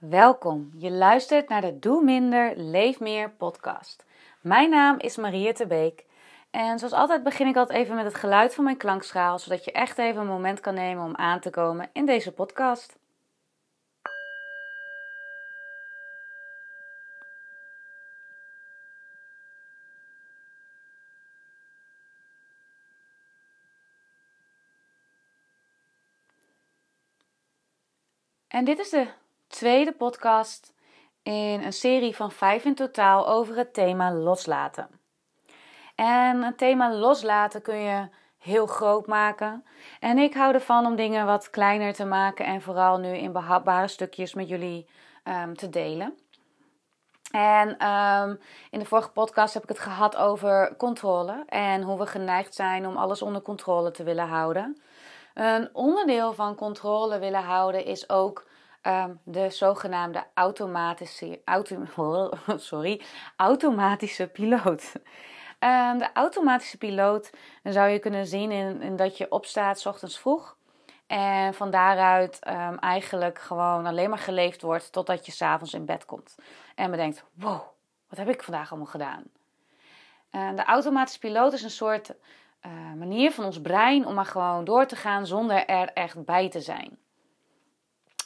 Welkom, je luistert naar de Doe Minder, Leef Meer podcast. Mijn naam is Mariette Beek en zoals altijd begin ik altijd even met het geluid van mijn klankschaal, zodat je echt even een moment kan nemen om aan te komen in deze podcast. En dit is de tweede podcast in een serie van vijf in totaal over het thema loslaten. En het thema loslaten kun je heel groot maken. En ik hou ervan om dingen wat kleiner te maken en vooral nu in behapbare stukjes met jullie um, te delen. En um, in de vorige podcast heb ik het gehad over controle en hoe we geneigd zijn om alles onder controle te willen houden. Een onderdeel van controle willen houden is ook um, de zogenaamde automatische, auto, sorry, automatische piloot. Um, de automatische piloot zou je kunnen zien in, in dat je opstaat s ochtends vroeg. En van daaruit um, eigenlijk gewoon alleen maar geleefd wordt totdat je s'avonds in bed komt. En bedenkt, wow, wat heb ik vandaag allemaal gedaan? De automatische piloot is een soort uh, manier van ons brein om maar gewoon door te gaan zonder er echt bij te zijn.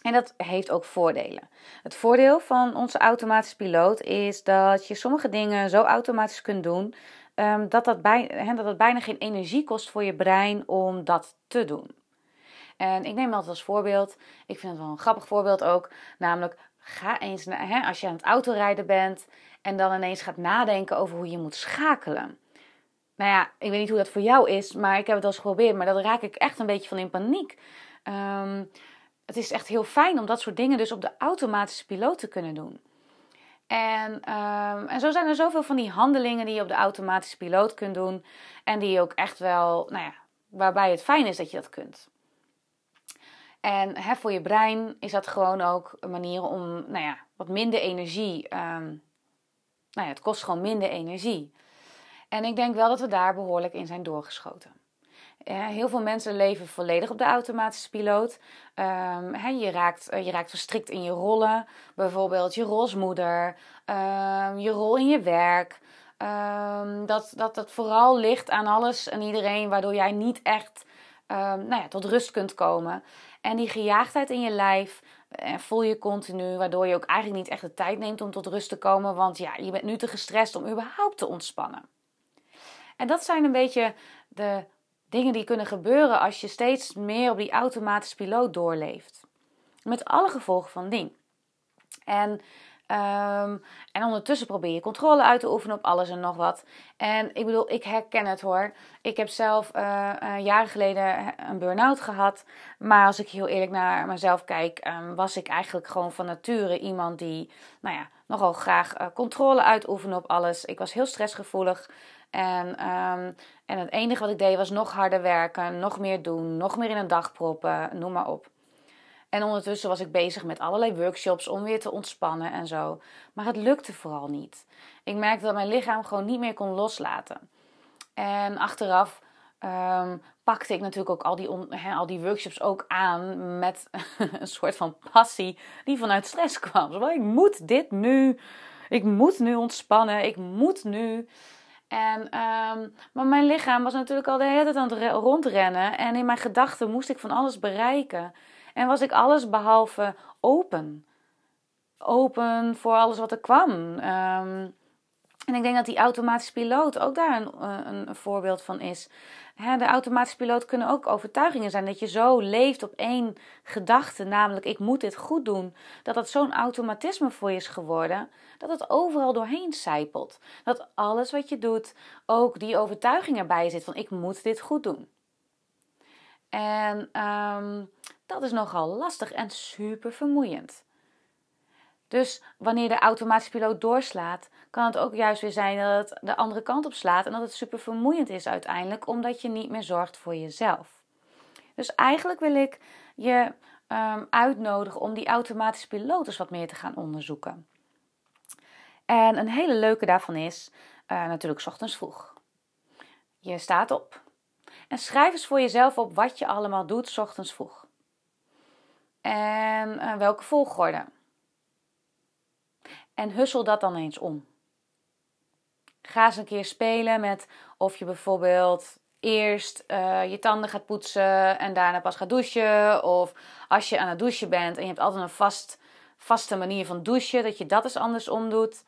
En dat heeft ook voordelen. Het voordeel van onze automatische piloot is dat je sommige dingen zo automatisch kunt doen um, dat, dat, bij, dat het bijna geen energie kost voor je brein om dat te doen. En ik neem altijd als voorbeeld, ik vind het wel een grappig voorbeeld ook, namelijk ga eens naar, als je aan het autorijden bent en dan ineens gaat nadenken over hoe je moet schakelen. Nou ja, ik weet niet hoe dat voor jou is, maar ik heb het al eens geprobeerd, maar daar raak ik echt een beetje van in paniek. Um, het is echt heel fijn om dat soort dingen dus op de automatische piloot te kunnen doen. En, um, en zo zijn er zoveel van die handelingen die je op de automatische piloot kunt doen. En die ook echt wel, nou ja, waarbij het fijn is dat je dat kunt. En hè, voor je brein is dat gewoon ook een manier om, nou ja, wat minder energie. Um, nou ja, het kost gewoon minder energie. En ik denk wel dat we daar behoorlijk in zijn doorgeschoten. Heel veel mensen leven volledig op de automatische piloot. Um, je, raakt, je raakt verstrikt in je rollen. Bijvoorbeeld je rolsmoeder, um, je rol in je werk. Um, dat, dat het vooral ligt aan alles en iedereen, waardoor jij niet echt nou ja, tot rust kunt komen. En die gejaagdheid in je lijf uh, voel je continu, waardoor je ook eigenlijk niet echt de tijd neemt om tot rust te komen. Want ja, je bent nu te gestrest om überhaupt te ontspannen. En dat zijn een beetje de dingen die kunnen gebeuren als je steeds meer op die automatische piloot doorleeft. Met alle gevolgen van dien. En, um, en ondertussen probeer je controle uit te oefenen op alles en nog wat. En ik bedoel, ik herken het hoor. Ik heb zelf uh, uh, jaren geleden een burn-out gehad. Maar als ik heel eerlijk naar mezelf kijk, um, was ik eigenlijk gewoon van nature iemand die, nou ja, nogal graag uh, controle uitoefende op alles. Ik was heel stressgevoelig. En, um, en het enige wat ik deed was nog harder werken, nog meer doen, nog meer in een dag proppen, noem maar op. En ondertussen was ik bezig met allerlei workshops om weer te ontspannen en zo. Maar het lukte vooral niet. Ik merkte dat mijn lichaam gewoon niet meer kon loslaten. En achteraf um, pakte ik natuurlijk ook al die, al die workshops ook aan met een soort van passie die vanuit stress kwam. Zo, ik moet dit nu. Ik moet nu ontspannen. Ik moet nu. En, um, maar mijn lichaam was natuurlijk al de hele tijd aan het rondrennen. En in mijn gedachten moest ik van alles bereiken. En was ik alles behalve open. Open voor alles wat er kwam. Um, en ik denk dat die automatische piloot ook daar een, een, een voorbeeld van is. de automatische piloot kunnen ook overtuigingen zijn dat je zo leeft op één gedachte, namelijk ik moet dit goed doen, dat dat zo'n automatisme voor je is geworden, dat het overal doorheen zijpelt. Dat alles wat je doet ook die overtuiging erbij zit van ik moet dit goed doen. En um, dat is nogal lastig en super vermoeiend. Dus wanneer de automatische piloot doorslaat, kan het ook juist weer zijn dat het de andere kant op slaat en dat het super vermoeiend is uiteindelijk, omdat je niet meer zorgt voor jezelf. Dus eigenlijk wil ik je um, uitnodigen om die automatische piloot eens wat meer te gaan onderzoeken. En een hele leuke daarvan is uh, natuurlijk s ochtends vroeg. Je staat op en schrijf eens voor jezelf op wat je allemaal doet s ochtends vroeg. En uh, welke volgorde. En hussel dat dan eens om. Ga eens een keer spelen met of je bijvoorbeeld eerst uh, je tanden gaat poetsen en daarna pas gaat douchen. Of als je aan het douchen bent en je hebt altijd een vast, vaste manier van douchen, dat je dat eens andersom doet.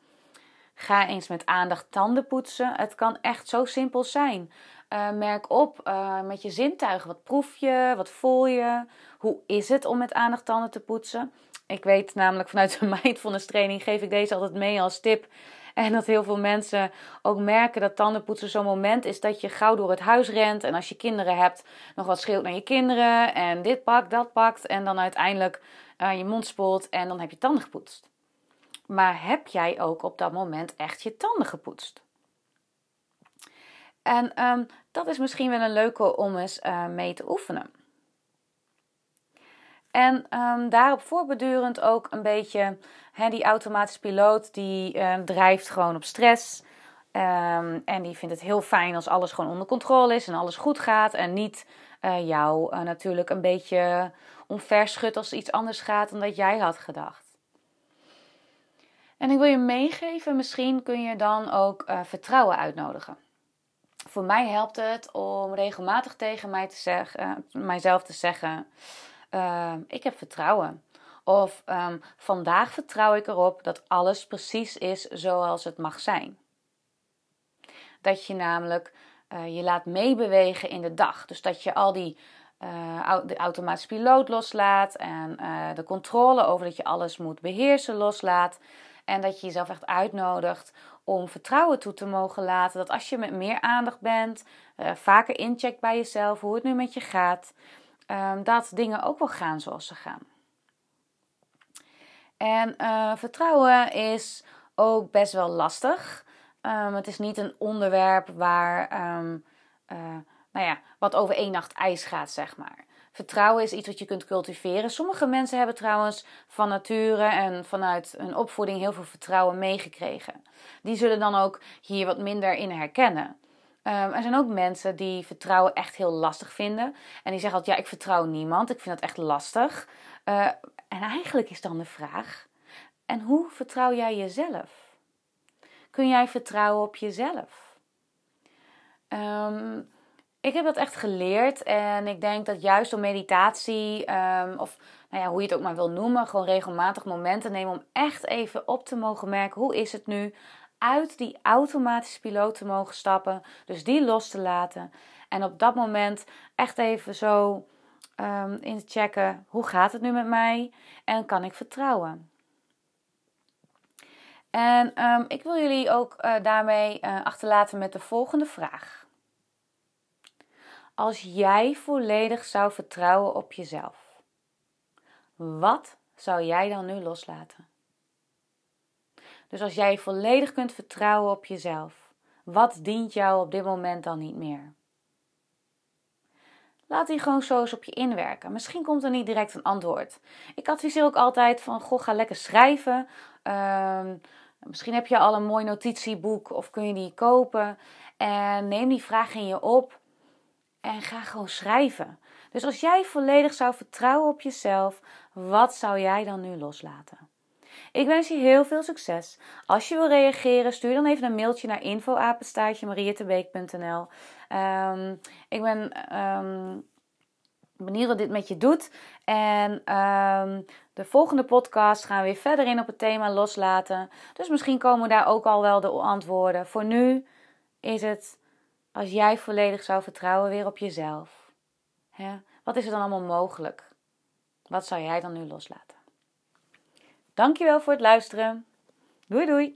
Ga eens met aandacht tanden poetsen. Het kan echt zo simpel zijn. Uh, merk op uh, met je zintuigen. Wat proef je? Wat voel je? Hoe is het om met aandacht tanden te poetsen? Ik weet namelijk vanuit de mindfulness training geef ik deze altijd mee als tip. En dat heel veel mensen ook merken dat tandenpoetsen zo'n moment is dat je gauw door het huis rent. En als je kinderen hebt, nog wat schreeuwt naar je kinderen. En dit pakt, dat pakt. En dan uiteindelijk uh, je mond spoelt en dan heb je tanden gepoetst. Maar heb jij ook op dat moment echt je tanden gepoetst? En um, dat is misschien wel een leuke om eens uh, mee te oefenen. En um, daarop voorbedurend ook een beetje die automatische piloot die uh, drijft gewoon op stress. Um, en die vindt het heel fijn als alles gewoon onder controle is en alles goed gaat. En niet uh, jou uh, natuurlijk een beetje omverschudt als iets anders gaat dan dat jij had gedacht. En ik wil je meegeven, misschien kun je dan ook vertrouwen uitnodigen. Voor mij helpt het om regelmatig tegen mij te zeggen, mijzelf te zeggen uh, ik heb vertrouwen. Of um, vandaag vertrouw ik erop dat alles precies is zoals het mag zijn. Dat je namelijk uh, je laat meebewegen in de dag. Dus dat je al die uh, de automatische piloot loslaat en uh, de controle over dat je alles moet beheersen loslaat. En dat je jezelf echt uitnodigt om vertrouwen toe te mogen laten. Dat als je met meer aandacht bent, vaker incheckt bij jezelf hoe het nu met je gaat, um, dat dingen ook wel gaan zoals ze gaan. En uh, vertrouwen is ook best wel lastig. Um, het is niet een onderwerp waar, um, uh, nou ja, wat over één nacht ijs gaat, zeg maar. Vertrouwen is iets wat je kunt cultiveren. Sommige mensen hebben trouwens van nature en vanuit hun opvoeding heel veel vertrouwen meegekregen. Die zullen dan ook hier wat minder in herkennen. Um, er zijn ook mensen die vertrouwen echt heel lastig vinden. En die zeggen altijd, ja, ik vertrouw niemand. Ik vind dat echt lastig. Uh, en eigenlijk is dan de vraag, en hoe vertrouw jij jezelf? Kun jij vertrouwen op jezelf? Um, ik heb dat echt geleerd. En ik denk dat juist door meditatie, um, of nou ja, hoe je het ook maar wil noemen, gewoon regelmatig momenten nemen om echt even op te mogen merken, hoe is het nu? Uit die automatische piloot te mogen stappen. Dus die los te laten. En op dat moment echt even zo um, in te checken: hoe gaat het nu met mij? En kan ik vertrouwen? En um, ik wil jullie ook uh, daarmee uh, achterlaten met de volgende vraag. Als jij volledig zou vertrouwen op jezelf, wat zou jij dan nu loslaten? Dus als jij volledig kunt vertrouwen op jezelf, wat dient jou op dit moment dan niet meer? Laat die gewoon zo eens op je inwerken. Misschien komt er niet direct een antwoord. Ik adviseer ook altijd van, goh, ga lekker schrijven. Um, misschien heb je al een mooi notitieboek of kun je die kopen. En neem die vraag in je op en ga gewoon schrijven. Dus als jij volledig zou vertrouwen op jezelf, wat zou jij dan nu loslaten? Ik wens je heel veel succes. Als je wil reageren, stuur dan even een mailtje naar info@mariettebeek.nl. Um, ik ben um, benieuwd wat dit met je doet. En um, de volgende podcast gaan we weer verder in op het thema loslaten. Dus misschien komen daar ook al wel de antwoorden. Voor nu is het als jij volledig zou vertrouwen weer op jezelf. Wat is er dan allemaal mogelijk? Wat zou jij dan nu loslaten? Dankjewel voor het luisteren. Doei doei!